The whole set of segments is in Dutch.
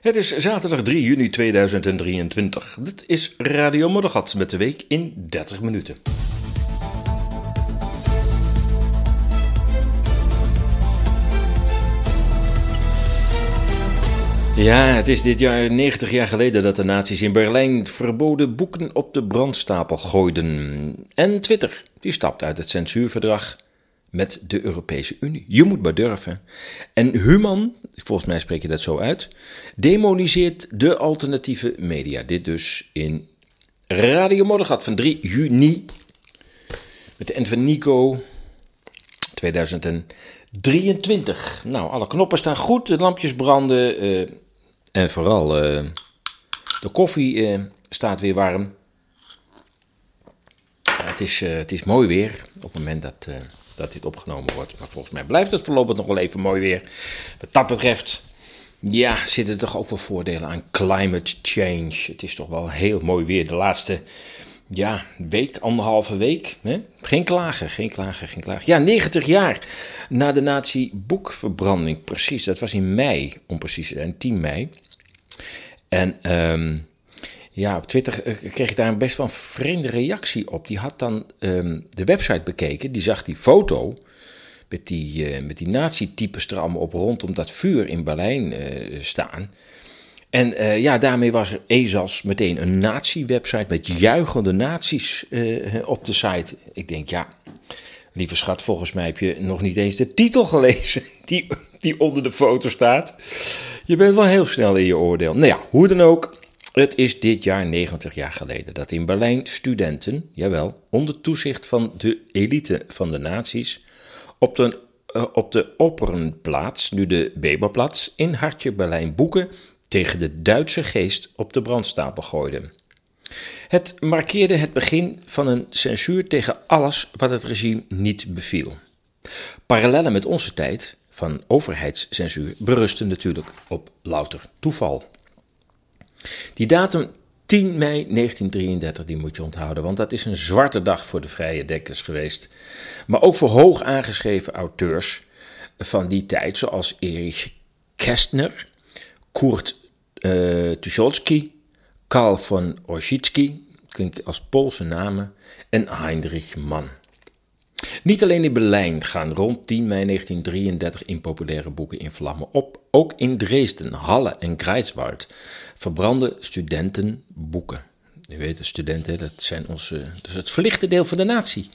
Het is zaterdag 3 juni 2023. Dit is Radio Moddergat met de week in 30 minuten. Ja, het is dit jaar 90 jaar geleden dat de nazi's in Berlijn verboden boeken op de brandstapel gooiden. En Twitter, die stapt uit het censuurverdrag met de Europese Unie. Je moet maar durven. En Human, volgens mij spreek je dat zo uit, demoniseert de alternatieve media. Dit dus in Radio Moddergat van 3 juni. Met de end van Nico 2023. Nou, alle knoppen staan goed, de lampjes branden. Uh, en vooral uh, de koffie uh, staat weer warm. Het, is, het is mooi weer op het moment dat dat dit opgenomen wordt. Maar volgens mij blijft het voorlopig nog wel even mooi weer. Wat dat betreft, ja, zitten er toch ook wel voordelen aan climate change. Het is toch wel heel mooi weer de laatste ja, week, anderhalve week. Hè? Geen klagen, geen klagen, geen klagen. Ja, 90 jaar na de nazi-boekverbranding, precies. Dat was in mei, om precies te zijn, 10 mei. En um, ja, op Twitter eh, kreeg ik daar een best wel een vreemde reactie op. Die had dan um, de website bekeken, die zag die foto met die, uh, met die nazi-types er allemaal op rondom dat vuur in Berlijn uh, staan. En ja, daarmee was er ESAS meteen een nazi-website met juichende nazi's op de site. Ik denk, ja, lieve schat, volgens mij heb je nog niet eens de titel gelezen die, die onder de foto staat. Je bent wel heel snel in je oordeel. Nou ja, hoe dan ook. Het is dit jaar 90 jaar geleden dat in Berlijn studenten, jawel, onder toezicht van de elite van de naties, op de, uh, op de Operenplaats, nu de Weberplatz, in hartje Berlijn boeken tegen de Duitse geest op de brandstapel gooiden. Het markeerde het begin van een censuur tegen alles wat het regime niet beviel. Parallellen met onze tijd van overheidscensuur berusten natuurlijk op louter toeval. Die datum 10 mei 1933, die moet je onthouden, want dat is een zwarte dag voor de vrije dekkers geweest. Maar ook voor hoog aangeschreven auteurs van die tijd, zoals Erich Kästner, Kurt uh, Tucholsky, Karl von Orzicki, klinkt als Poolse namen, en Heinrich Mann. Niet alleen in Berlijn gaan rond 10 mei 1933 impopulaire boeken in vlammen op. Ook in Dresden, Halle en Greifswald verbranden studenten boeken. Je weet, de studenten, dat zijn onze, dus het verlichte deel van de natie.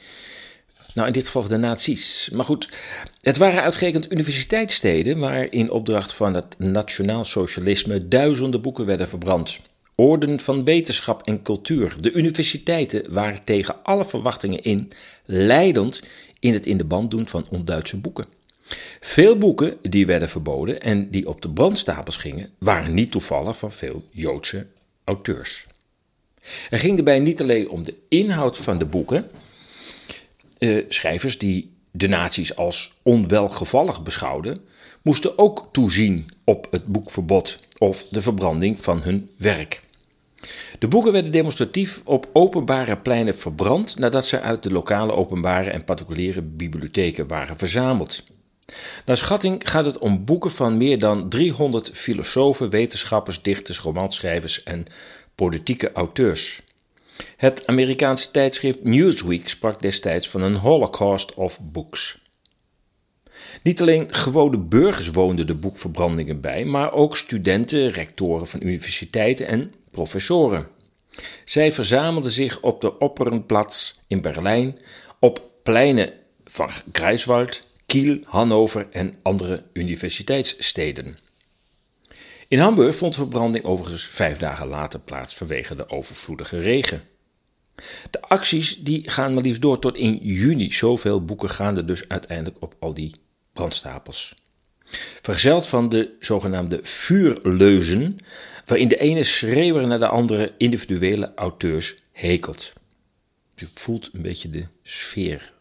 Nou, in dit geval de nazi's. Maar goed, het waren uitgerekend universiteitssteden waar in opdracht van het nationaal socialisme duizenden boeken werden verbrand. Orden van wetenschap en cultuur. De universiteiten waren tegen alle verwachtingen in leidend in het in de band doen van onduitse boeken. Veel boeken die werden verboden en die op de brandstapels gingen, waren niet toevallig van veel Joodse auteurs. Er ging erbij niet alleen om de inhoud van de boeken. Uh, schrijvers die de naties als onwelgevallig beschouwden, moesten ook toezien op het boekverbod of de verbranding van hun werk. De boeken werden demonstratief op openbare pleinen verbrand nadat ze uit de lokale openbare en particuliere bibliotheken waren verzameld. Naar schatting gaat het om boeken van meer dan 300 filosofen, wetenschappers, dichters, romanschrijvers en politieke auteurs. Het Amerikaanse tijdschrift Newsweek sprak destijds van een Holocaust of Books. Niet alleen gewone burgers woonden de boekverbrandingen bij, maar ook studenten, rectoren van universiteiten en professoren. Zij verzamelden zich op de Opperenplatz in Berlijn, op pleinen van Greifswald, Kiel, Hannover en andere universiteitssteden. In Hamburg vond de verbranding overigens vijf dagen later plaats vanwege de overvloedige regen. De acties die gaan maar liefst door tot in juni. Zoveel boeken gaan er dus uiteindelijk op al die brandstapels. Vergezeld van de zogenaamde vuurleuzen, waarin de ene schreeuwer naar de andere individuele auteurs hekelt. Je voelt een beetje de sfeer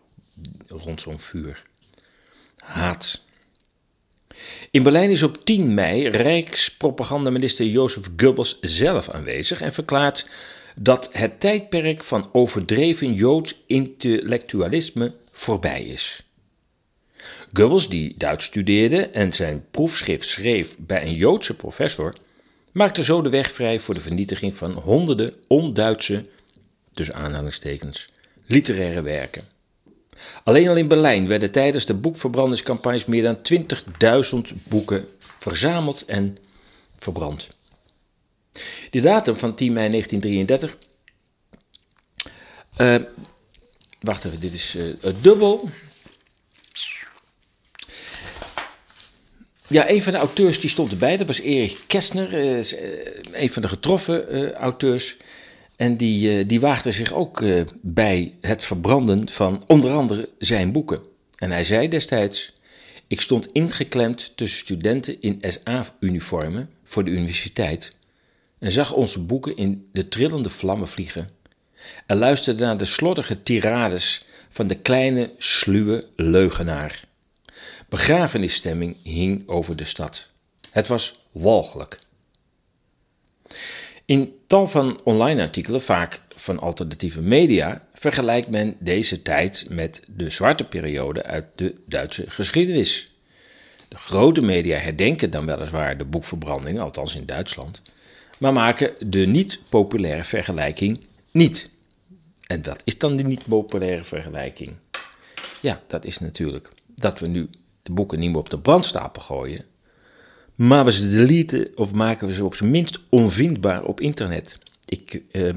rond zo'n vuur. Haat. In Berlijn is op 10 mei Rijkspropagandaminister Jozef Goebbels zelf aanwezig en verklaart dat het tijdperk van overdreven Joods intellectualisme voorbij is. Goebbels, die Duits studeerde en zijn proefschrift schreef bij een Joodse professor, maakte zo de weg vrij voor de vernietiging van honderden on-Duitse, tussen aanhalingstekens, literaire werken. Alleen al in Berlijn werden tijdens de boekverbrandingscampagnes meer dan 20.000 boeken verzameld en verbrand. De datum van 10 mei 1933. Uh, wacht even, dit is uh, dubbel. Ja, een van de auteurs die stond erbij, dat was Erich Kästner, uh, een van de getroffen auteurs. En die, die waagde zich ook bij het verbranden van onder andere zijn boeken. En hij zei destijds: Ik stond ingeklemd tussen studenten in SA-uniformen voor de universiteit en zag onze boeken in de trillende vlammen vliegen en luisterde naar de slordige tirades van de kleine, sluwe leugenaar. Begrafenisstemming hing over de stad. Het was walgelijk. In tal van online artikelen, vaak van alternatieve media, vergelijkt men deze tijd met de zwarte periode uit de Duitse geschiedenis. De grote media herdenken dan weliswaar de boekverbranding, althans in Duitsland, maar maken de niet populaire vergelijking niet. En wat is dan die niet populaire vergelijking? Ja, dat is natuurlijk dat we nu de boeken niet meer op de brandstapel gooien, maar we ze deleten of maken we ze op zijn minst onvindbaar op internet. Ik, uh,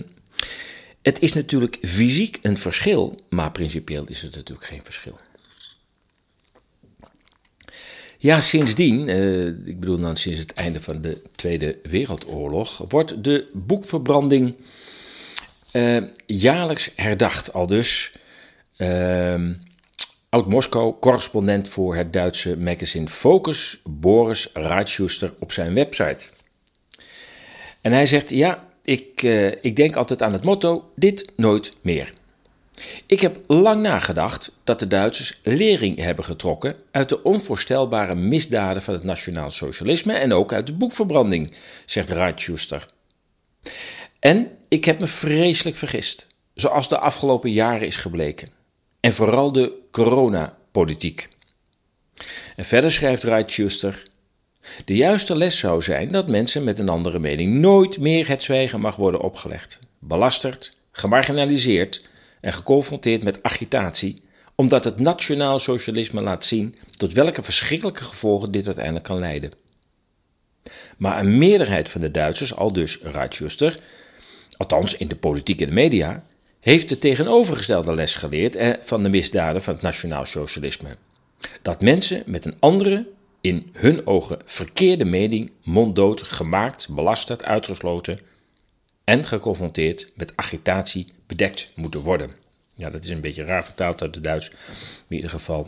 het is natuurlijk fysiek een verschil, maar principieel is het natuurlijk geen verschil. Ja, sindsdien, uh, ik bedoel dan sinds het einde van de Tweede Wereldoorlog, wordt de boekverbranding uh, jaarlijks herdacht. Al dus uh, oud-Moskou, correspondent voor het Duitse magazine Focus, Boris Reitschuster, op zijn website. En hij zegt: Ja, ik, uh, ik denk altijd aan het motto: dit nooit meer. Ik heb lang nagedacht dat de Duitsers lering hebben getrokken uit de onvoorstelbare misdaden van het nationaal socialisme en ook uit de boekverbranding, zegt Reitschuster. En ik heb me vreselijk vergist, zoals de afgelopen jaren is gebleken. En vooral de coronapolitiek. En verder schrijft Reitschuster. De juiste les zou zijn dat mensen met een andere mening nooit meer het zwijgen mag worden opgelegd, belasterd, gemarginaliseerd en geconfronteerd met agitatie, omdat het nationaal socialisme laat zien tot welke verschrikkelijke gevolgen dit uiteindelijk kan leiden. Maar een meerderheid van de Duitsers, al dus althans in de politiek en de media, heeft de tegenovergestelde les geleerd eh, van de misdaden van het nationaal socialisme. Dat mensen met een andere, in hun ogen verkeerde mening monddood gemaakt, belasterd, uitgesloten en geconfronteerd met agitatie bedekt moeten worden. Ja, dat is een beetje raar vertaald uit het Duits. in ieder geval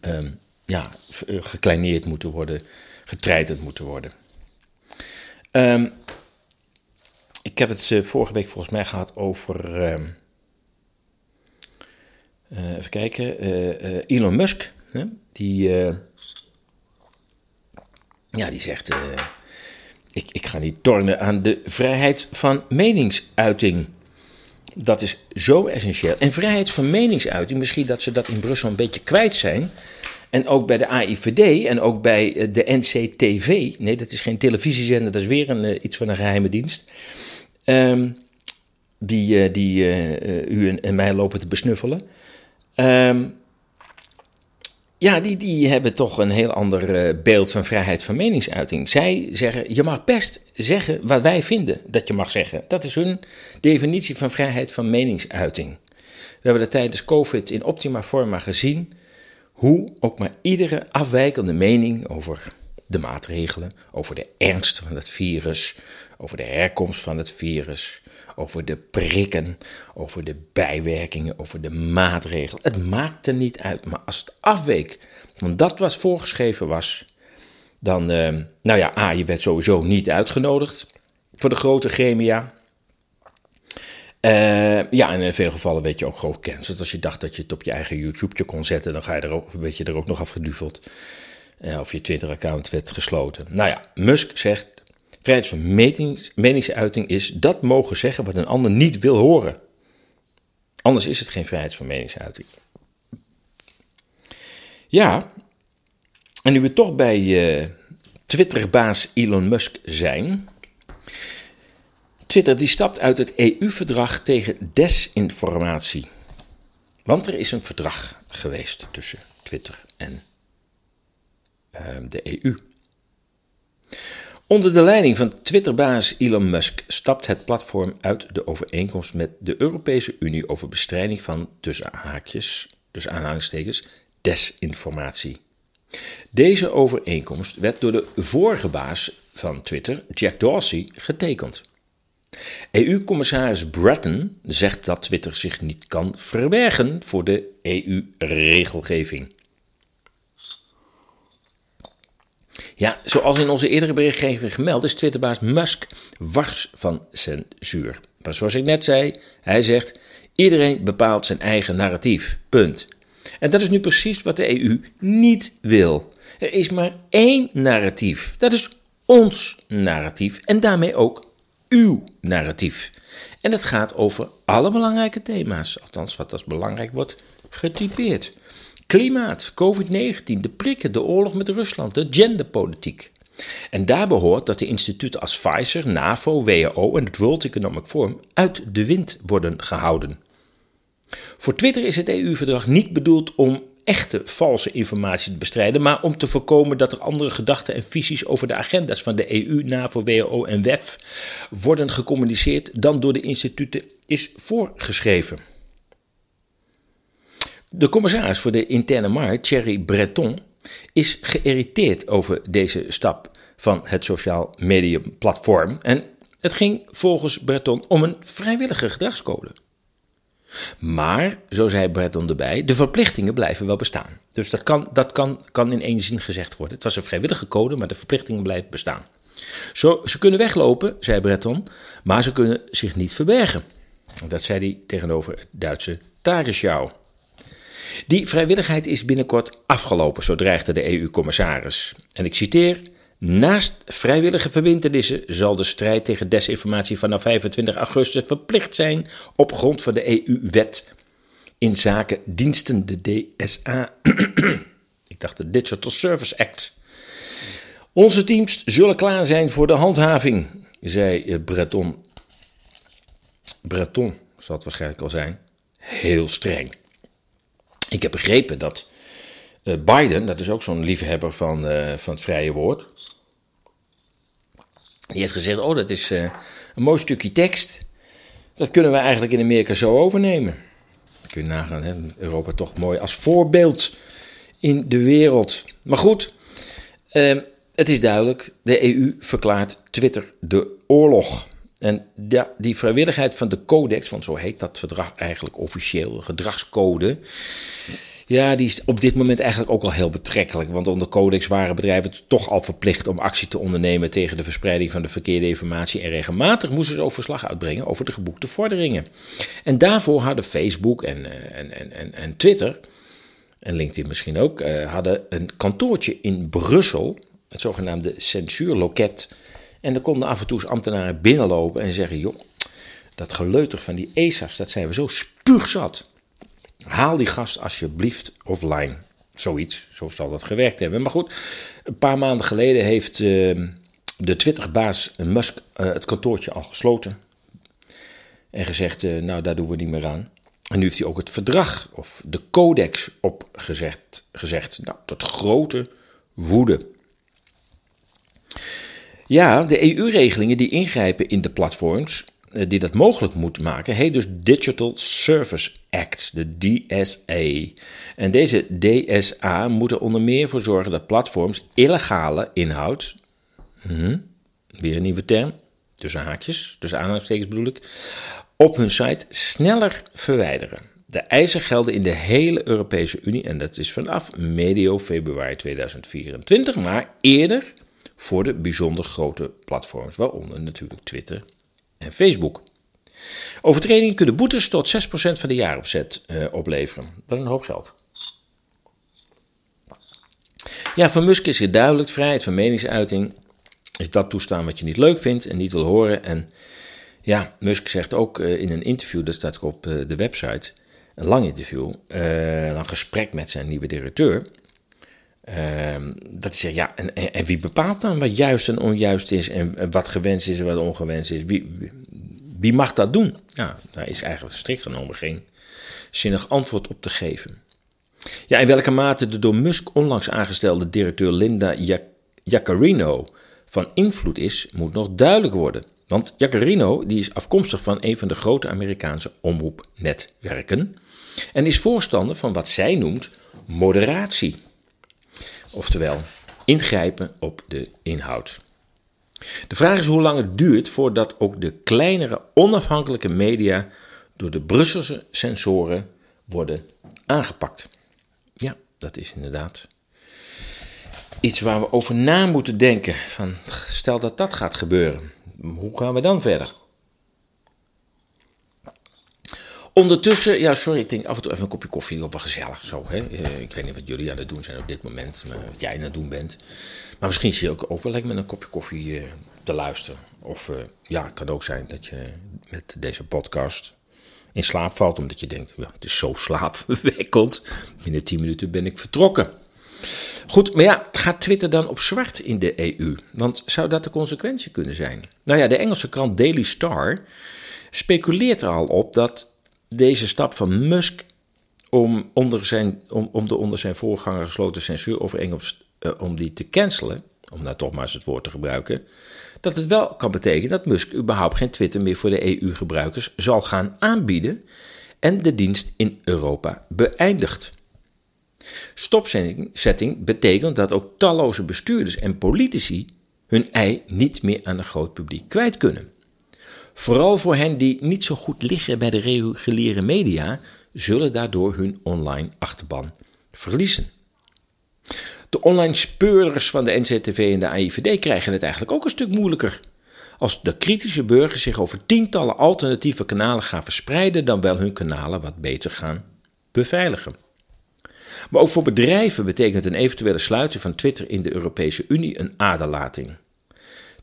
um, ja, eh, gekleineerd moeten worden, getreiterd moeten worden. Um, ik heb het uh, vorige week volgens mij gehad over. Uh, uh, even kijken. Elon Musk. Hè? Die. ja, die zegt. ik, ik ga niet tornen aan de vrijheid van meningsuiting. Dat is zo essentieel. En vrijheid van meningsuiting, misschien dat ze dat in Brussel een beetje kwijt zijn. En ook bij de AIVD en ook bij de NCTV. Nee, dat is geen televisiezender, dat is weer een, iets van een geheime dienst. Um, die, uh, die uh, u en, mij lopen te besnuffelen. Um, ja, die, die hebben toch een heel ander beeld van vrijheid van meningsuiting. Zij zeggen, je mag best zeggen wat wij vinden dat je mag zeggen. Dat is hun definitie van vrijheid van meningsuiting. We hebben dat tijdens COVID in optima forma gezien hoe ook maar iedere afwijkende mening over de maatregelen, over de ernst van het virus, over de herkomst van het virus, over de prikken, over de bijwerkingen, over de maatregelen. Het maakt er niet uit, maar als het afweek van dat wat voorgeschreven was, dan, uh, nou ja, A, je werd sowieso niet uitgenodigd voor de grote gremia. Uh, ja, en in veel gevallen werd je ook gewoon gecanceld. Als je dacht dat je het op je eigen YouTube kon zetten, dan ga je er ook, werd je er ook nog afgeduveld. Uh, of je Twitter-account werd gesloten. Nou ja, Musk zegt Vrijheid van meningsuiting is dat mogen zeggen wat een ander niet wil horen. Anders is het geen vrijheid van meningsuiting. Ja, en nu we toch bij uh, Twitterbaas Elon Musk zijn. Twitter die stapt uit het EU-verdrag tegen desinformatie. Want er is een verdrag geweest tussen Twitter en uh, de EU. Onder de leiding van Twitterbaas Elon Musk stapt het platform uit de overeenkomst met de Europese Unie over bestrijding van tussen haakjes, dus aanhalingstekens, desinformatie. Deze overeenkomst werd door de vorige baas van Twitter, Jack Dorsey, getekend. EU-commissaris Breton zegt dat Twitter zich niet kan verbergen voor de EU-regelgeving. Ja, zoals in onze eerdere berichtgeving gemeld is Twitterbaas Musk wars van censuur. Maar zoals ik net zei, hij zegt: iedereen bepaalt zijn eigen narratief. Punt. En dat is nu precies wat de EU niet wil. Er is maar één narratief. Dat is ons narratief en daarmee ook uw narratief. En het gaat over alle belangrijke thema's, althans wat als belangrijk wordt getypeerd. Klimaat, COVID-19, de prikken, de oorlog met Rusland, de genderpolitiek. En daar behoort dat de instituten als Pfizer, NAVO, WHO en het World Economic Forum uit de wind worden gehouden. Voor Twitter is het EU-verdrag niet bedoeld om echte valse informatie te bestrijden, maar om te voorkomen dat er andere gedachten en visies over de agenda's van de EU, NAVO, WHO en WEF worden gecommuniceerd dan door de instituten is voorgeschreven. De commissaris voor de interne markt, Thierry Breton, is geïrriteerd over deze stap van het sociaal medium platform en het ging volgens Breton om een vrijwillige gedragscode. Maar, zo zei Breton erbij, de verplichtingen blijven wel bestaan. Dus dat kan, dat kan, kan in één zin gezegd worden. Het was een vrijwillige code, maar de verplichtingen blijven bestaan. Zo, ze kunnen weglopen, zei Breton, maar ze kunnen zich niet verbergen. Dat zei hij tegenover het Duitse Tagesschau. Die vrijwilligheid is binnenkort afgelopen, zo dreigde de EU-commissaris. En ik citeer: Naast vrijwillige verbintenissen zal de strijd tegen desinformatie vanaf 25 augustus verplicht zijn op grond van de EU-wet in zaken diensten, de DSA. Ik dacht de Digital Service Act. Onze teams zullen klaar zijn voor de handhaving, zei Breton. Breton zal het waarschijnlijk al zijn. Heel streng. Ik heb begrepen dat uh, Biden, dat is ook zo'n liefhebber van, uh, van het vrije woord. Die heeft gezegd: Oh, dat is uh, een mooi stukje tekst. Dat kunnen we eigenlijk in Amerika zo overnemen. Kun je nagaan, hè? Europa toch mooi als voorbeeld in de wereld. Maar goed, het is duidelijk: de EU verklaart Twitter de oorlog. En ja, die vrijwilligheid van de codex, want zo heet dat verdrag eigenlijk officieel, gedragscode. Ja, die is op dit moment eigenlijk ook al heel betrekkelijk. Want onder codex waren bedrijven toch al verplicht om actie te ondernemen tegen de verspreiding van de verkeerde informatie. En regelmatig moesten ze ook verslag uitbrengen over de geboekte vorderingen. En daarvoor hadden Facebook en, eh, en, en, en, en Twitter, en LinkedIn misschien ook, uh, hadden een kantoortje in Brussel, het zogenaamde censuurloket. En dan konden af en toe ambtenaren binnenlopen en zeggen: joh, dat geleuter van die ESA's, dat zijn we zo spuugzat. Haal die gast alsjeblieft offline. Zoiets, zo zal dat gewerkt hebben. Maar goed, een paar maanden geleden heeft uh, de Twitterbaas Musk uh, het kantoortje al gesloten. En gezegd, uh, nou daar doen we niet meer aan. En nu heeft hij ook het verdrag of de codex opgezegd. Gezegd. Nou, tot grote woede. Ja, de EU-regelingen die ingrijpen in de platforms eh, die dat mogelijk moet maken, heet dus Digital Service Act, de DSA. En deze DSA moet er onder meer voor zorgen dat platforms illegale inhoud, hm, weer een nieuwe term, tussen haakjes, tussen aanhalingstekens bedoel ik, op hun site sneller verwijderen. De eisen gelden in de hele Europese Unie en dat is vanaf medio februari 2024, maar eerder voor de bijzonder grote platforms, waaronder natuurlijk Twitter en Facebook. Overtredingen kunnen boetes tot 6% van de jaaropzet uh, opleveren. Dat is een hoop geld. Ja, van Musk is het duidelijk: vrijheid van meningsuiting is dat toestaan wat je niet leuk vindt en niet wil horen. En ja, Musk zegt ook uh, in een interview, dat staat op uh, de website, een lang interview, een gesprek met zijn nieuwe directeur. Ehm, dat zegt, ja, en, wie bepaalt dan wat juist en onjuist is en, wat gewenst is en wat ongewenst is? Wie, wie, mag dat doen? Nou, daar is eigenlijk strikt genomen geen zinnig antwoord op te geven. Ja, in welke mate de door Musk onlangs aangestelde directeur Linda Jaccarino van invloed is, moet nog duidelijk worden. Want Jaccarino die is afkomstig van een van de grote Amerikaanse omroepnetwerken en is voorstander van wat zij noemt moderatie. Oftewel, ingrijpen op de inhoud. De vraag is hoe lang het duurt voordat ook de kleinere onafhankelijke media door de Brusselse sensoren worden aangepakt. Ja, dat is inderdaad iets waar we over na moeten denken. Van, stel dat dat gaat gebeuren, hoe gaan we dan verder? Ondertussen, ja, sorry, ik denk af en toe even een kopje koffie, op wel gezellig zo. Hè? Eh, ik weet niet wat jullie aan het doen zijn op dit moment, wat jij aan het doen bent. Maar misschien zie je ook, ook wel lekker met een kopje koffie uh, te luisteren. Of uh, ja, het kan ook zijn dat je met deze podcast in slaap valt, omdat je denkt, ja, het is zo slaapverwekkeld. Binnen 10 minuten ben ik vertrokken. Goed, maar ja, gaat Twitter dan op zwart in de EU? Want zou dat de consequentie kunnen zijn? Nou ja, de Engelse krant Daily Star speculeert er al op dat deze stap van Musk om, onder zijn, om, om de onder zijn voorganger gesloten censuurovereenkomst uh, om die te cancelen, om nou toch maar eens het woord te gebruiken, dat het wel kan betekenen dat Musk überhaupt geen Twitter meer voor de EU-gebruikers zal gaan aanbieden en de dienst in Europa beëindigt. Stopzetting betekent dat ook talloze bestuurders en politici hun ei niet meer aan een groot publiek kwijt kunnen. Vooral voor hen die niet zo goed liggen bij de reguliere media, zullen daardoor hun online achterban verliezen. De online speurders van de NCTV en de AIVD krijgen het eigenlijk ook een stuk moeilijker. Als de kritische burgers zich over tientallen alternatieve kanalen gaan verspreiden, dan wel hun kanalen wat beter gaan beveiligen. Maar ook voor bedrijven betekent een eventuele sluiting van Twitter in de Europese Unie een aderlating.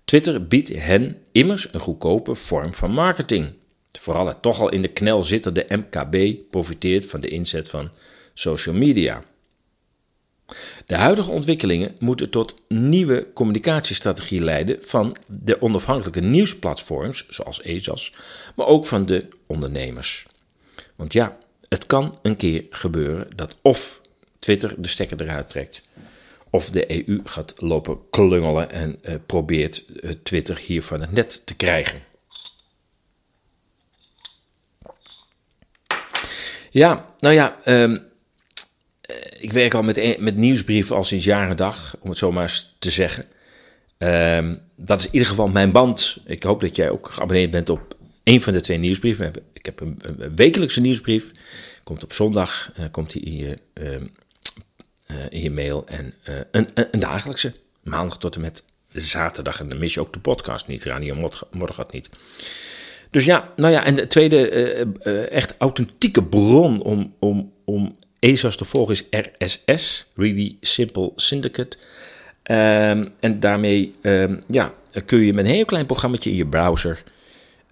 Twitter biedt hen immers een goedkope vorm van marketing. Vooral het toch al in de knel zittende MKB profiteert van de inzet van social media. De huidige ontwikkelingen moeten tot nieuwe communicatiestrategie leiden van de onafhankelijke nieuwsplatforms, zoals ESAS, maar ook van de ondernemers. Want ja, het kan een keer gebeuren dat of Twitter de stekker eruit trekt, of de EU gaat lopen klungelen en uh, probeert uh, Twitter hier van het net te krijgen. Ja, nou ja, um, ik werk al met, met nieuwsbrieven al sinds jaren dag, om het zo maar eens te zeggen. Um, dat is in ieder geval mijn band. Ik hoop dat jij ook geabonneerd bent op een van de twee nieuwsbrieven. Ik heb een, wekelijkse nieuwsbrief. Komt op zondag, uh, komt die in je uh, in je mail. En uh, een, een, dagelijkse, maandag tot en met zaterdag. En dan mis je ook de podcast niet, Radio Morgat niet. Dus ja, nou ja, en de tweede uh, echt authentieke bron om, om, om ESA's te volgen is RSS, Really Simple Syndicate. Um, en daarmee um, ja, kun je met een heel klein programmaatje in je browser...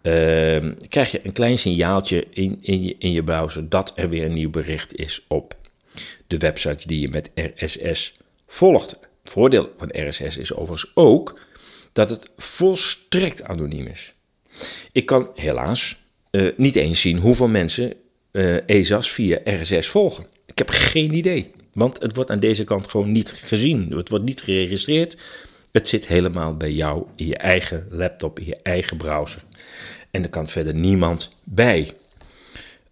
Uh, krijg je een klein signaaltje in, in, je, in je browser dat er weer een nieuw bericht is op de websites die je met RSS volgt. voordeel van RSS is overigens ook dat het volstrekt anoniem is. Ik kan helaas uh, niet eens zien hoeveel mensen uh, ESA's via RSS volgen. Ik heb geen idee, want het wordt aan deze kant gewoon niet gezien. Het wordt niet geregistreerd. Het zit helemaal bij jou in je eigen laptop, in je eigen browser. En er kan verder niemand bij.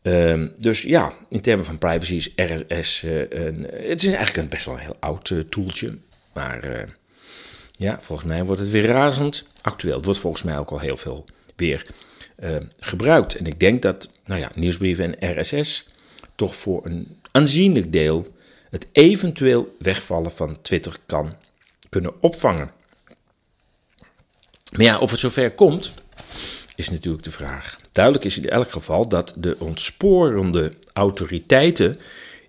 Um, dus ja, in termen van privacy is RSS uh, een, het is eigenlijk een best wel een heel oud uh, toeltje. Maar ja, volgens mij wordt het weer razend actueel. Het wordt volgens mij ook al heel veel weer gebruikt. En ik denk dat nou ja, nieuwsbrieven en RSS toch voor een aanzienlijk deel het eventueel wegvallen van Twitter kan kunnen opvangen. Maar ja, of het zover komt, is natuurlijk de vraag. Duidelijk is in elk geval dat de ontsporende autoriteiten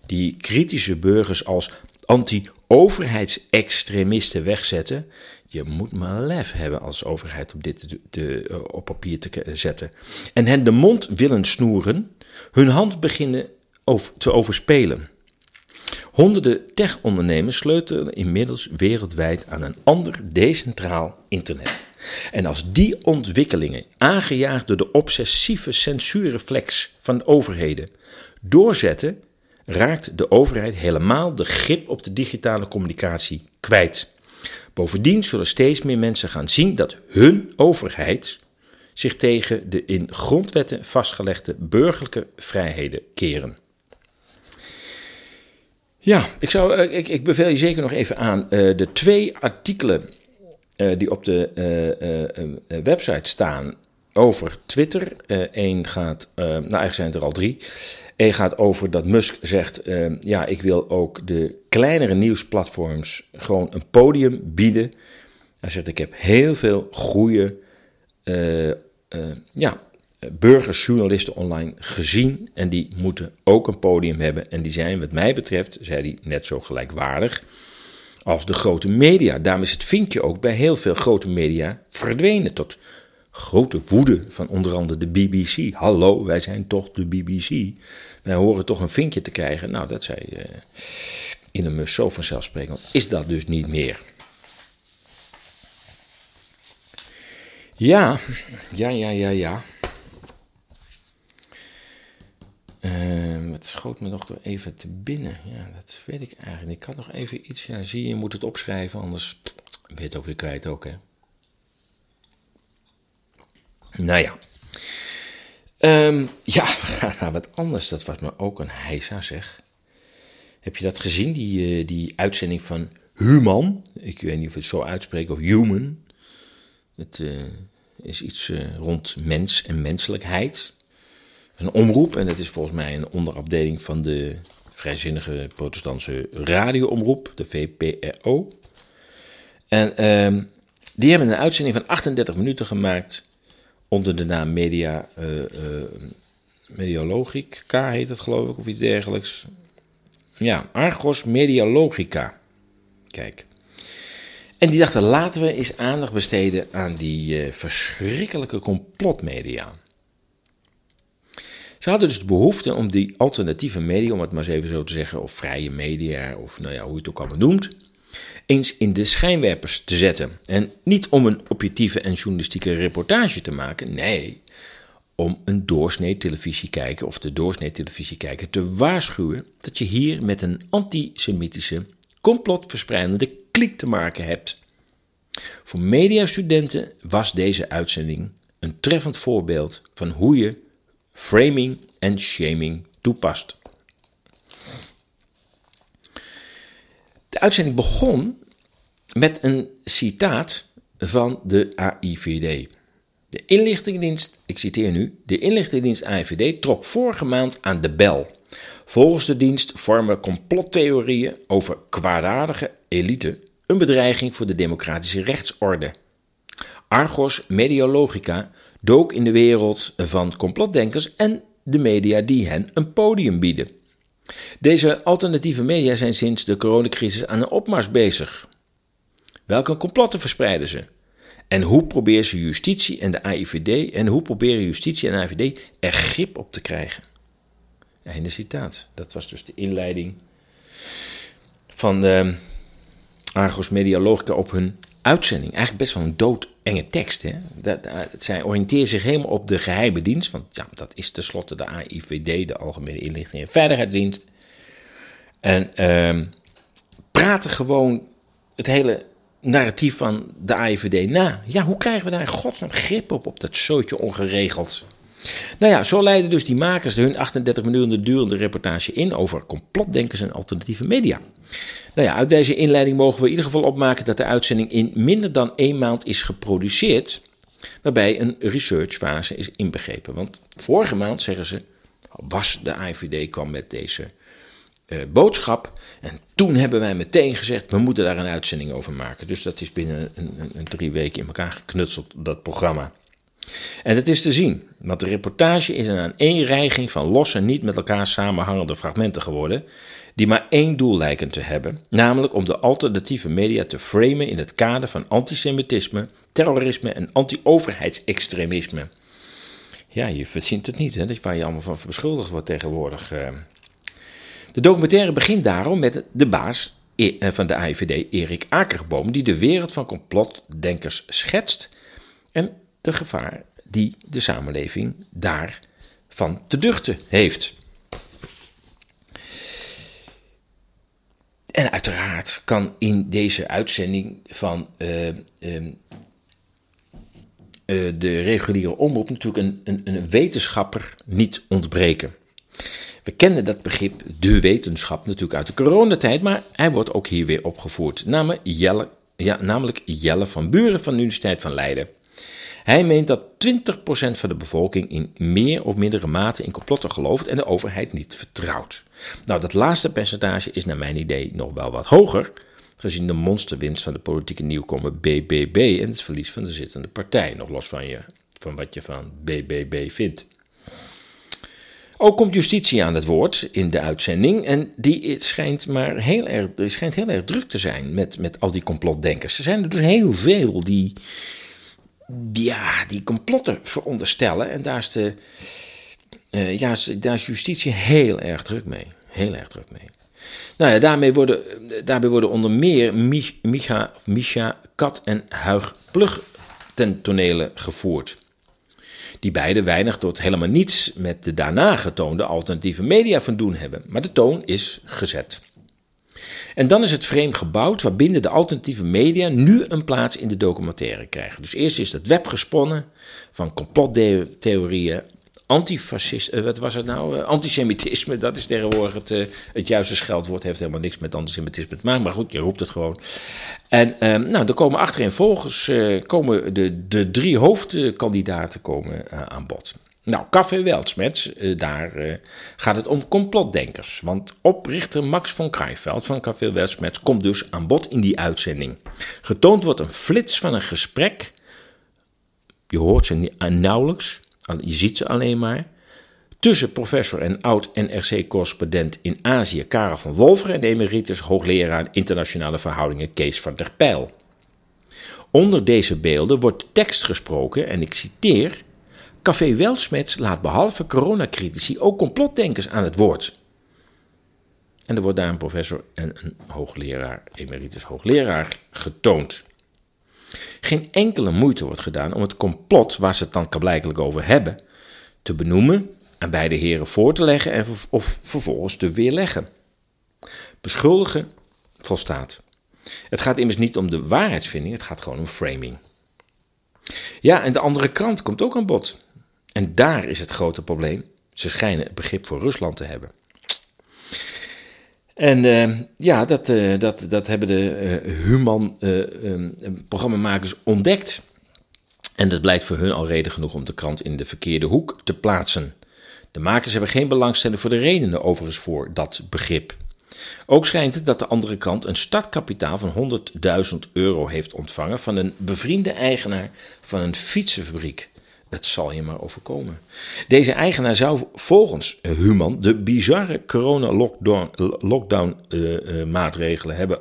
die kritische burgers als anti-overheidsextremisten wegzetten. Je moet maar lef hebben als overheid om dit eh, op papier te zetten. En hen de mond willen snoeren, hun hand beginnen te overspelen. Honderden tech-ondernemers sleutelen inmiddels wereldwijd aan een ander decentraal internet. En als die ontwikkelingen, aangejaagd door de obsessieve censuurreflex van overheden, doorzetten, raakt de overheid helemaal de grip op de digitale communicatie kwijt. Bovendien zullen steeds meer mensen gaan zien dat hun overheid zich tegen de in grondwetten vastgelegde burgerlijke vrijheden keren. Ja, ik, zou, eh, ik, ik beveel je zeker nog even aan uh, de twee artikelen uh, die op de uh, website staan over Twitter. Eén gaat, nou eigenlijk zijn er al drie. Eén gaat over dat Musk zegt, ja, ik wil ook de kleinere nieuwsplatforms gewoon een podium bieden. Hij zegt, ik heb heel veel goede ja, burgers, journalisten online gezien. En die moeten ook een podium hebben. En die zijn, wat mij betreft, zei hij, net zo gelijkwaardig als de grote media. Daarom is het vinkje ook bij heel veel grote media verdwenen. Tot grote woede van onder andere de BBC. Hallo, wij zijn toch de BBC. Wij horen toch een vinkje te krijgen. Nou, dat zei uh, in een mus zo vanzelfsprekend. Is dat dus niet meer. Ja, ja, ja, ja, ja. Schoot me nog even te binnen. Ja, dat weet ik eigenlijk. Ik had nog even iets. Ja, zie je, je moet het opschrijven, anders ben je het ook weer kwijt ook, hè. Nou ja. Um, ja, we gaan naar wat anders. Dat was me ook een heisa, zeg. Heb je dat gezien, die, uh, die uitzending van Human? Ik weet niet of het zo uitspreekt, of Human. Het uh, is iets uh, rond mens en menselijkheid een omroep en dat is volgens mij een onderafdeling van de vrijzinnige protestantse radioomroep, de VPRO. En uh, die hebben een uitzending van 38 minuten gemaakt onder de naam Media, uh, uh, heet het geloof ik, of iets dergelijks. Ja, Argos Medialogica. Kijk. En die dachten, laten we eens aandacht besteden aan die uh, verschrikkelijke complotmedia. Ze hadden dus de behoefte om die alternatieve media, om het maar eens even zo te zeggen, of vrije media, of nou ja, hoe je het ook allemaal noemt, eens in de schijnwerpers te zetten. En niet om een objectieve en journalistieke reportage te maken, nee, om een doorsnee televisiekijker of de doorsnee televisiekijker te waarschuwen dat je hier met een antisemitische, complotverspreidende klik te maken hebt. Voor mediastudenten was deze uitzending een treffend voorbeeld van hoe je framing en shaming toepast. De uitzending begon met een citaat van de AIVD. De inlichtingendienst, ik citeer nu, de inlichtingendienst AIVD trok vorige maand aan de bel. Volgens de dienst vormen complottheorieën over kwaadaardige elite een bedreiging voor de democratische rechtsorde. Argos Mediologica dook in de wereld van complotdenkers en de media die hen een podium bieden. Deze alternatieve media zijn sinds de coronacrisis aan een opmars bezig. Welke complotten verspreiden ze? En hoe proberen ze justitie en de AIVD en hoe proberen justitie en AIVD er grip op te krijgen? Einde citaat. Dat was dus de inleiding van de Argos Medialogica op hun uitzending. Eigenlijk best wel een doodenge tekst. Hè? Dat, dat, zij oriënteert zich helemaal op de geheime dienst. Want ja, dat is tenslotte de AIVD, de Algemene Inlichting en Veiligheidsdienst. En uh, praten gewoon het hele narratief van de AIVD na. Ja, hoe krijgen we daar in godsnaam grip op, op dat zootje ongeregeld? Nou ja, zo leiden dus die makers hun 38 minuten durende reportage in over complotdenkers en alternatieve media. Nou ja, uit deze inleiding mogen we in ieder geval opmaken dat de uitzending in minder dan één maand is geproduceerd, waarbij een researchfase is inbegrepen. Want vorige maand, zeggen ze, was de IVD kwam met deze uh, boodschap. En toen hebben wij meteen gezegd, we moeten daar een uitzending over maken. Dus dat is binnen een, een drie weken in elkaar geknutseld, dat programma. En dat is te zien, want de reportage is een aaneenreiging van losse, niet met elkaar samenhangende fragmenten geworden, die maar één doel lijken te hebben, namelijk om de alternatieve media te framen in het kader van antisemitisme, terrorisme en anti-overheidsextremisme. Ja, je verzint het niet, hè, waar je allemaal van beschuldigd wordt tegenwoordig. Eh. De documentaire begint daarom met de baas eh, van de AIVD, Erik Akerboom, die de wereld van complotdenkers schetst en de gevaar die de samenleving daarvan te duchten heeft. En uiteraard kan in deze uitzending van uh, uh, de reguliere omroep natuurlijk een, een, een, wetenschapper niet ontbreken. We kennen dat begrip de wetenschap natuurlijk uit de coronatijd, maar hij wordt ook hier weer opgevoerd. Jelle, ja, namelijk Jelle van Buren van de Universiteit van Leiden. Hij meent dat 20% van de bevolking in meer of mindere mate in complotten gelooft en de overheid niet vertrouwt. Nou, dat laatste percentage is naar mijn idee nog wel wat hoger, gezien de monsterwinst van de politieke nieuwkomer BBB en het verlies van de zittende partij, nog los van, je, van wat je van BBB vindt. Ook komt justitie aan het woord in de uitzending. En die schijnt maar heel erg, schijnt heel erg druk te zijn met, met al die complotdenkers. Er zijn er dus heel veel die, ja, die complotten veronderstellen. En daar is, de, uh, ja, daar is justitie heel erg druk mee. Heel erg druk mee. Nou ja, daarmee worden, daarbij worden onder meer Micha, Misha Kat en Huig Plug ten tonele gevoerd. Die beide weinig tot helemaal niets met de daarna getoonde alternatieve media van doen hebben. Maar de toon is gezet. En dan is het frame gebouwd waarbinnen de alternatieve media nu een plaats in de documentaire krijgen. Dus eerst is dat web gesponnen van complottheorieën, antifascist, uh, wat was het nou? Uh, antisemitisme, dat is tegenwoordig het, uh, het juiste scheldwoord. Heeft helemaal niks met antisemitisme te maken, maar goed, je roept het gewoon. En ehm, nou, er komen achterin volgens komen de, de drie hoofdkandidaten komen, aan bod. Nou, Café Weltsmets, daar gaat het om complotdenkers. Want oprichter Max von Krijveld van Café Weltsmets komt dus aan bod in die uitzending. Getoond wordt een flits van een gesprek. Je hoort ze nauwelijks je ziet ze alleen maar. Tussen professor en oud-NRC-correspondent in Azië Karel van Wolver en emeritus hoogleraar internationale verhoudingen Kees van der Pijl. Onder deze beelden wordt tekst gesproken en ik citeer: Café Welsmets laat behalve coronacritici ook complotdenkers aan het woord. En er wordt daar een professor en een hoogleraar, emeritus hoogleraar, getoond. Geen enkele moeite wordt gedaan om het complot waar ze het dan blijkbaar over hebben te benoemen, aan beide heren voor te leggen en of vervolgens te weerleggen. Beschuldigen volstaat. Het gaat immers niet om de waarheidsvinding, het gaat gewoon om framing. Ja, en de andere krant komt ook aan bod. En daar is het grote probleem. Ze schijnen het begrip voor Rusland te hebben. En uh, ja, dat, uh, dat, dat hebben de uh, Human um, programmamakers ontdekt. En dat blijkt voor hun al reden genoeg om de krant in de verkeerde hoek te plaatsen. De makers hebben geen belangstelling voor de redenen overigens voor dat begrip. Ook schijnt het dat de andere krant een startkapitaal van 100.000 euro heeft ontvangen van een bevriende eigenaar van een fietsenfabriek. Het zal je maar overkomen. Deze eigenaar zou volgens Human de bizarre corona-lockdown-maatregelen uh, uh, hebben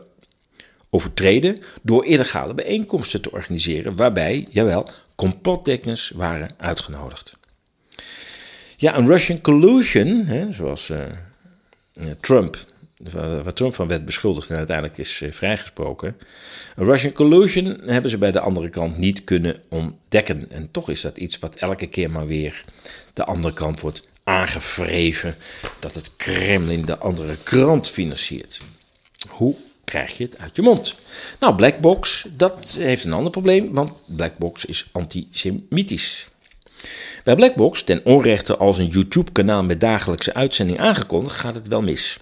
overtreden door illegale bijeenkomsten te organiseren, waarbij, jawel, complotdekkers waren uitgenodigd. Ja, een Russian collusion, hè, zoals uh, Trump waar Trump van werd beschuldigd en uiteindelijk is eh, vrijgesproken. Russian collusion hebben ze bij de andere kant niet kunnen ontdekken. En toch is dat iets wat elke keer maar weer de andere kant wordt aangevreven. Dat het Kremlin de andere krant financiert. Hoe krijg je het uit je mond? Nou, Blackbox, dat heeft een ander probleem, want Blackbox is antisemitisch. Bij Blackbox, ten onrechte als een YouTube-kanaal met dagelijkse uitzending aangekondigd, gaat het wel mis.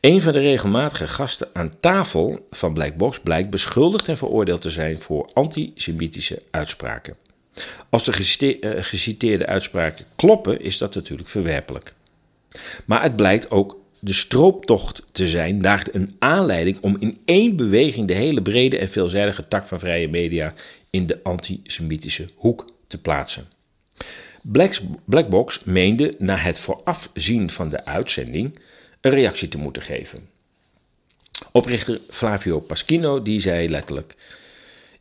Een van de regelmatige gasten aan tafel van Blackbox blijkt beschuldigd en veroordeeld te zijn voor antisemitische uitspraken. Als de eh, geciteerde uitspraken kloppen, is dat natuurlijk verwerpelijk. Maar het blijkt ook de strooptocht te zijn naar een aanleiding om in één beweging de hele brede en veelzijdige tak van vrije media in de antisemitische hoek te plaatsen. Blackbox meende na het voorafzien van de uitzending een reactie te moeten geven. Oprichter Flavio Paschino die zei letterlijk: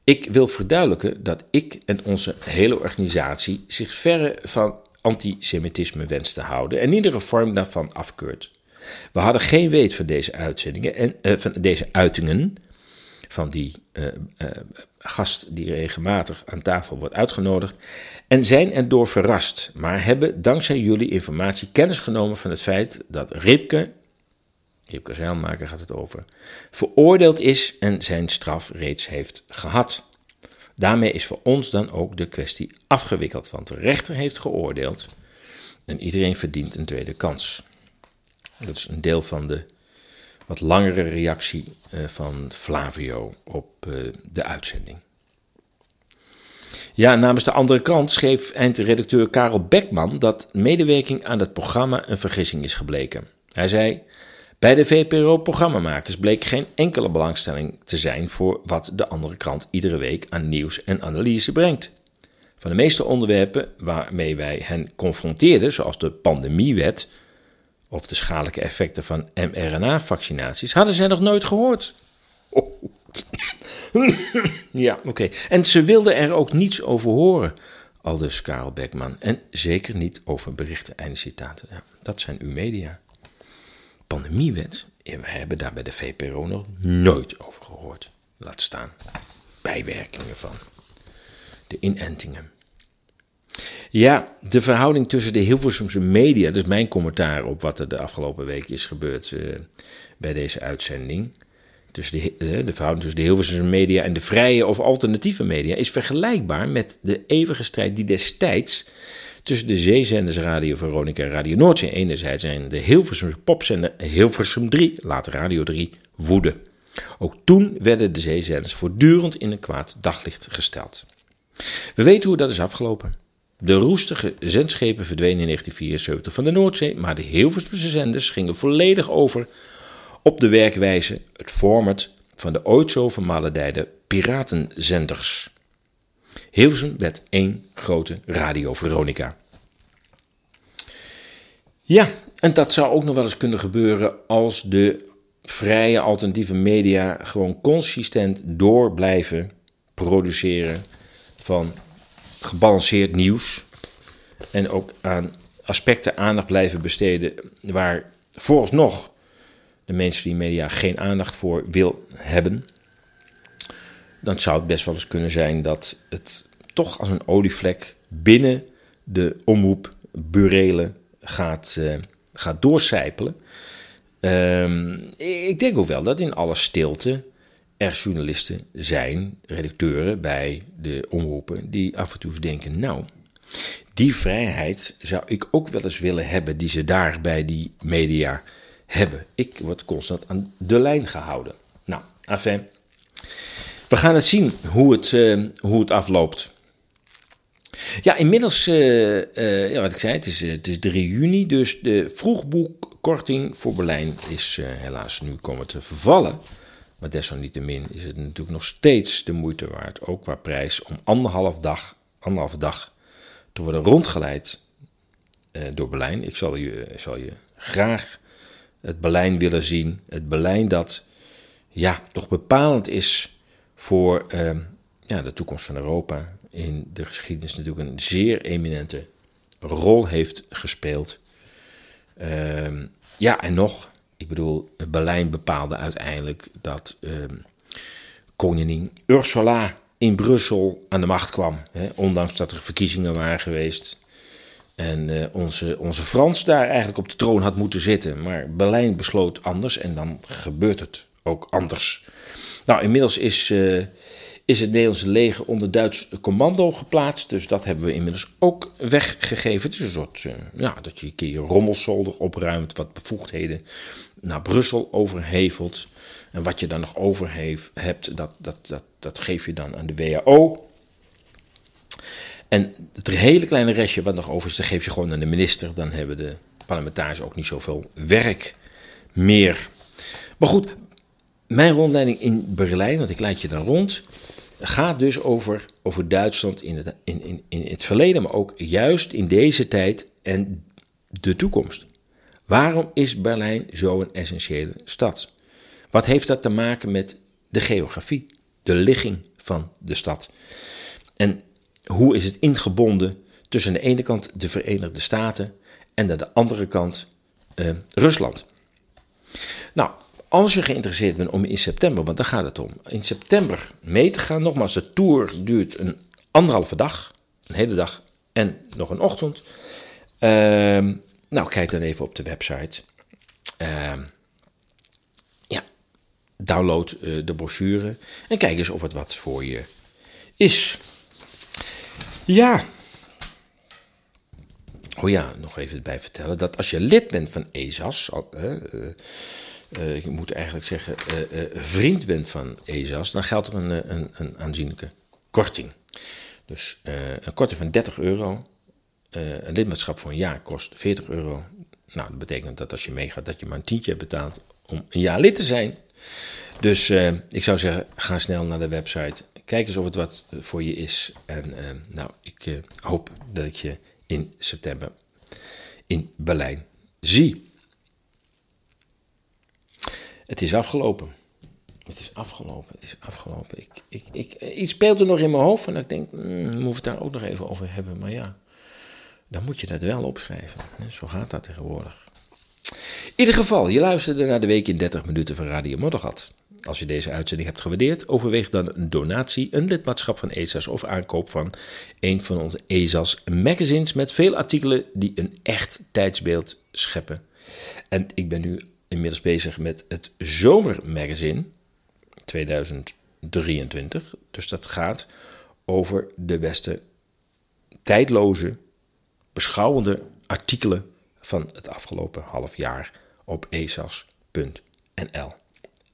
Ik wil verduidelijken dat ik en onze hele organisatie zich verre van antisemitisme wenst te houden en iedere vorm daarvan afkeurt. We hadden geen weet van deze uitzendingen en eh, van deze uitingen van die eh, gast die regelmatig aan tafel wordt uitgenodigd en zijn erdoor verrast, maar hebben dankzij jullie informatie kennis genomen van het feit dat Ripke, Ripke Zeilmaker gaat het over, veroordeeld is en zijn straf reeds heeft gehad. Daarmee is voor ons dan ook de kwestie afgewikkeld, want de rechter heeft geoordeeld en iedereen verdient een tweede kans. Dat is een deel van de wat langere reactie eh, van Flavio op eh, de uitzending. Ja, namens de andere krant schreef eindredacteur Karel Beckman dat medewerking aan het programma een vergissing is gebleken. Hij zei: Bij de VPRO-programmamakers bleek geen enkele belangstelling te zijn voor wat de andere krant iedere week aan nieuws en analyse brengt. Van de meeste onderwerpen waarmee wij hen confronteerden, zoals de pandemiewet of de schadelijke effecten van mRNA-vaccinaties, hadden zij nog nooit gehoord. Oh. ja, oké. En ze wilden er ook niets over horen, aldus Karel Beckman. En zeker niet over berichten, einde citaten. Ja, dat zijn uw media. Pandemiewet, we hebben daar bij de VPRO nog nooit over gehoord. Laat staan. Bijwerkingen van de inentingen. Ja, de verhouding tussen de Hilversumse media, is mijn commentaar op wat er de afgelopen week is gebeurd uh, bij deze uitzending. Tussen de, uh, de verhouding tussen de Hilversumse media en de vrije of alternatieve media is vergelijkbaar met de eeuwige strijd die destijds tussen de zeezenders Radio Veronica en Radio Noordzee enerzijds en de Hilversumse popzender Hilversum 3, later Radio 3, woedde. Ook toen werden de zeezenders voortdurend in een kwaad daglicht gesteld. We weten hoe dat is afgelopen. De roestige zendschepen verdwenen in 1974 van de Noordzee, maar de Hilversumse zenders gingen volledig over op de werkwijze, het format van de ooit zo vermaledijde piratenzenders. Hilversum werd één grote Radio Veronica. Ja, en dat zou ook nog wel eens kunnen gebeuren als de vrije alternatieve media gewoon consistent door blijven produceren van gebalanceerd nieuws. En ook aan aspecten aandacht blijven besteden waar vooralsnog de mainstream media geen aandacht voor wil hebben. Dan zou het best wel eens kunnen zijn dat het toch als een olievlek binnen de omroepburelen gaat, uh, gaat doorcijpelen. Uh, ik denk ook wel dat in alle stilte er journalisten zijn, redacteuren bij de omroepen, die af en toe denken: Nou, die vrijheid zou ik ook wel eens willen hebben, die ze daar bij die media hebben. Ik word constant aan de lijn gehouden. Nou, afijn. We gaan het zien hoe het, uh, hoe het afloopt. Ja, inmiddels, uh, uh, ja, wat ik zei, het is, het is 3 juni, dus de vroegboekkorting voor Berlijn is helaas nu komen te vervallen. Maar desalniettemin is het natuurlijk nog steeds de moeite waard, ook qua prijs, om anderhalf dag, anderhalve dag te worden rondgeleid uh, door Berlijn. Ik zal je, zal je graag het Berlijn willen zien. Het Berlijn dat ja, toch bepalend is voor uh, ja, de toekomst van Europa. In de geschiedenis natuurlijk een zeer eminente rol heeft gespeeld. Uh, ja, en nog, ik bedoel, Berlijn bepaalde uiteindelijk dat uh, koningin Ursula in Brussel aan de macht kwam. Hè, ondanks dat er verkiezingen waren geweest. En uh, onze, onze Frans daar eigenlijk op de troon had moeten zitten. Maar Berlijn besloot anders en dan gebeurt het ook anders. Nou, inmiddels is, uh, is het Nederlandse leger onder Duits commando geplaatst. Dus dat hebben we inmiddels ook weggegeven. Het is een soort, uh, ja, dat je een keer je rommelzolder opruimt, wat bevoegdheden naar Brussel overhevelt. En wat je dan nog over heeft, hebt, dat, dat, dat, dat geef je dan aan de WHO. En het hele kleine restje wat nog over is, dat geef je gewoon aan de minister. Dan hebben de parlementariërs ook niet zoveel werk meer. Maar goed, mijn rondleiding in Berlijn, want ik leid je dan rond, gaat dus over, over Duitsland in het, in, in, in het verleden, maar ook juist in deze tijd en de toekomst. Waarom is Berlijn zo'n essentiële stad? Wat heeft dat te maken met de geografie, de ligging van de stad? En hoe is het ingebonden tussen aan de ene kant de Verenigde Staten en aan de andere kant uh, Rusland? Nou, als je geïnteresseerd bent om in september, want daar gaat het om, in september mee te gaan, nogmaals, de tour duurt een anderhalve dag, een hele dag en nog een ochtend. Ehm, nou, kijk dan even op de website. Ehm, ja, download eh, de brochure en kijk eens of het wat voor je is. Ja. Oh ja, nog even bij vertellen dat als je lid bent van ESAS, uh, uh, je moet eigenlijk zeggen vriend bent van ESAS, dan geldt er een, een, een aanzienlijke korting. Dus een korting van 30 euro. een lidmaatschap voor een jaar kost 40 euro. Nou, dat betekent dat als je meegaat, dat je maar een tientje betaalt om een jaar lid te zijn. Dus ik zou zeggen, ga snel naar de website Kijk eens of het wat voor je is. En nou, ik hoop dat ik je in september in Berlijn zie. Het is afgelopen. Het is afgelopen, het is afgelopen. Ik, ik, ik, iets speelt er nog in mijn hoofd en ik denk, mm, we moeten het daar ook nog even over hebben. Maar ja, dan moet je dat wel opschrijven. Zo gaat dat tegenwoordig. In ieder geval, je luisterde naar de week in 30 minuten van Radio Moddergat. Als je deze uitzending hebt gewaardeerd, overweeg dan een donatie, een lidmaatschap van ESAS of aankoop van een van onze ESAS magazines met veel artikelen die een echt tijdsbeeld scheppen. En ik ben nu inmiddels bezig met het Zomermagazine 2023. Dus dat gaat over de beste tijdloze, beschouwende artikelen van het afgelopen half jaar op esas.nl.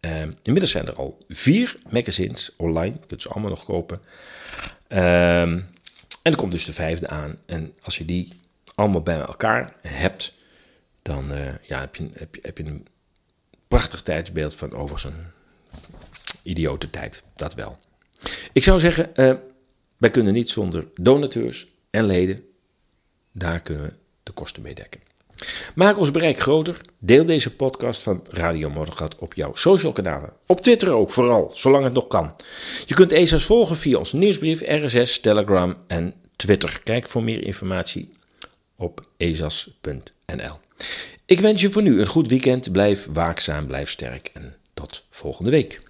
Um, inmiddels zijn er al vier magazines online. Je kunt ze allemaal nog kopen. Um, en er komt dus de vijfde aan. En als je die allemaal bij elkaar hebt, dan uh, ja, heb, je, heb, je, heb je een prachtig tijdsbeeld van overigens een idiote tijd. Dat wel. Ik zou zeggen, uh, wij kunnen niet zonder donateurs en leden. Daar kunnen we de kosten mee dekken. Maak ons bereik groter. Deel deze podcast van Radio Moddergat op jouw social kanalen. Op Twitter ook vooral, zolang het nog kan. Je kunt ESA's volgen via onze nieuwsbrief, RSS, Telegram en Twitter. Kijk voor meer informatie op ezas.nl. Ik wens je voor nu een goed weekend. Blijf waakzaam, blijf sterk en tot volgende week.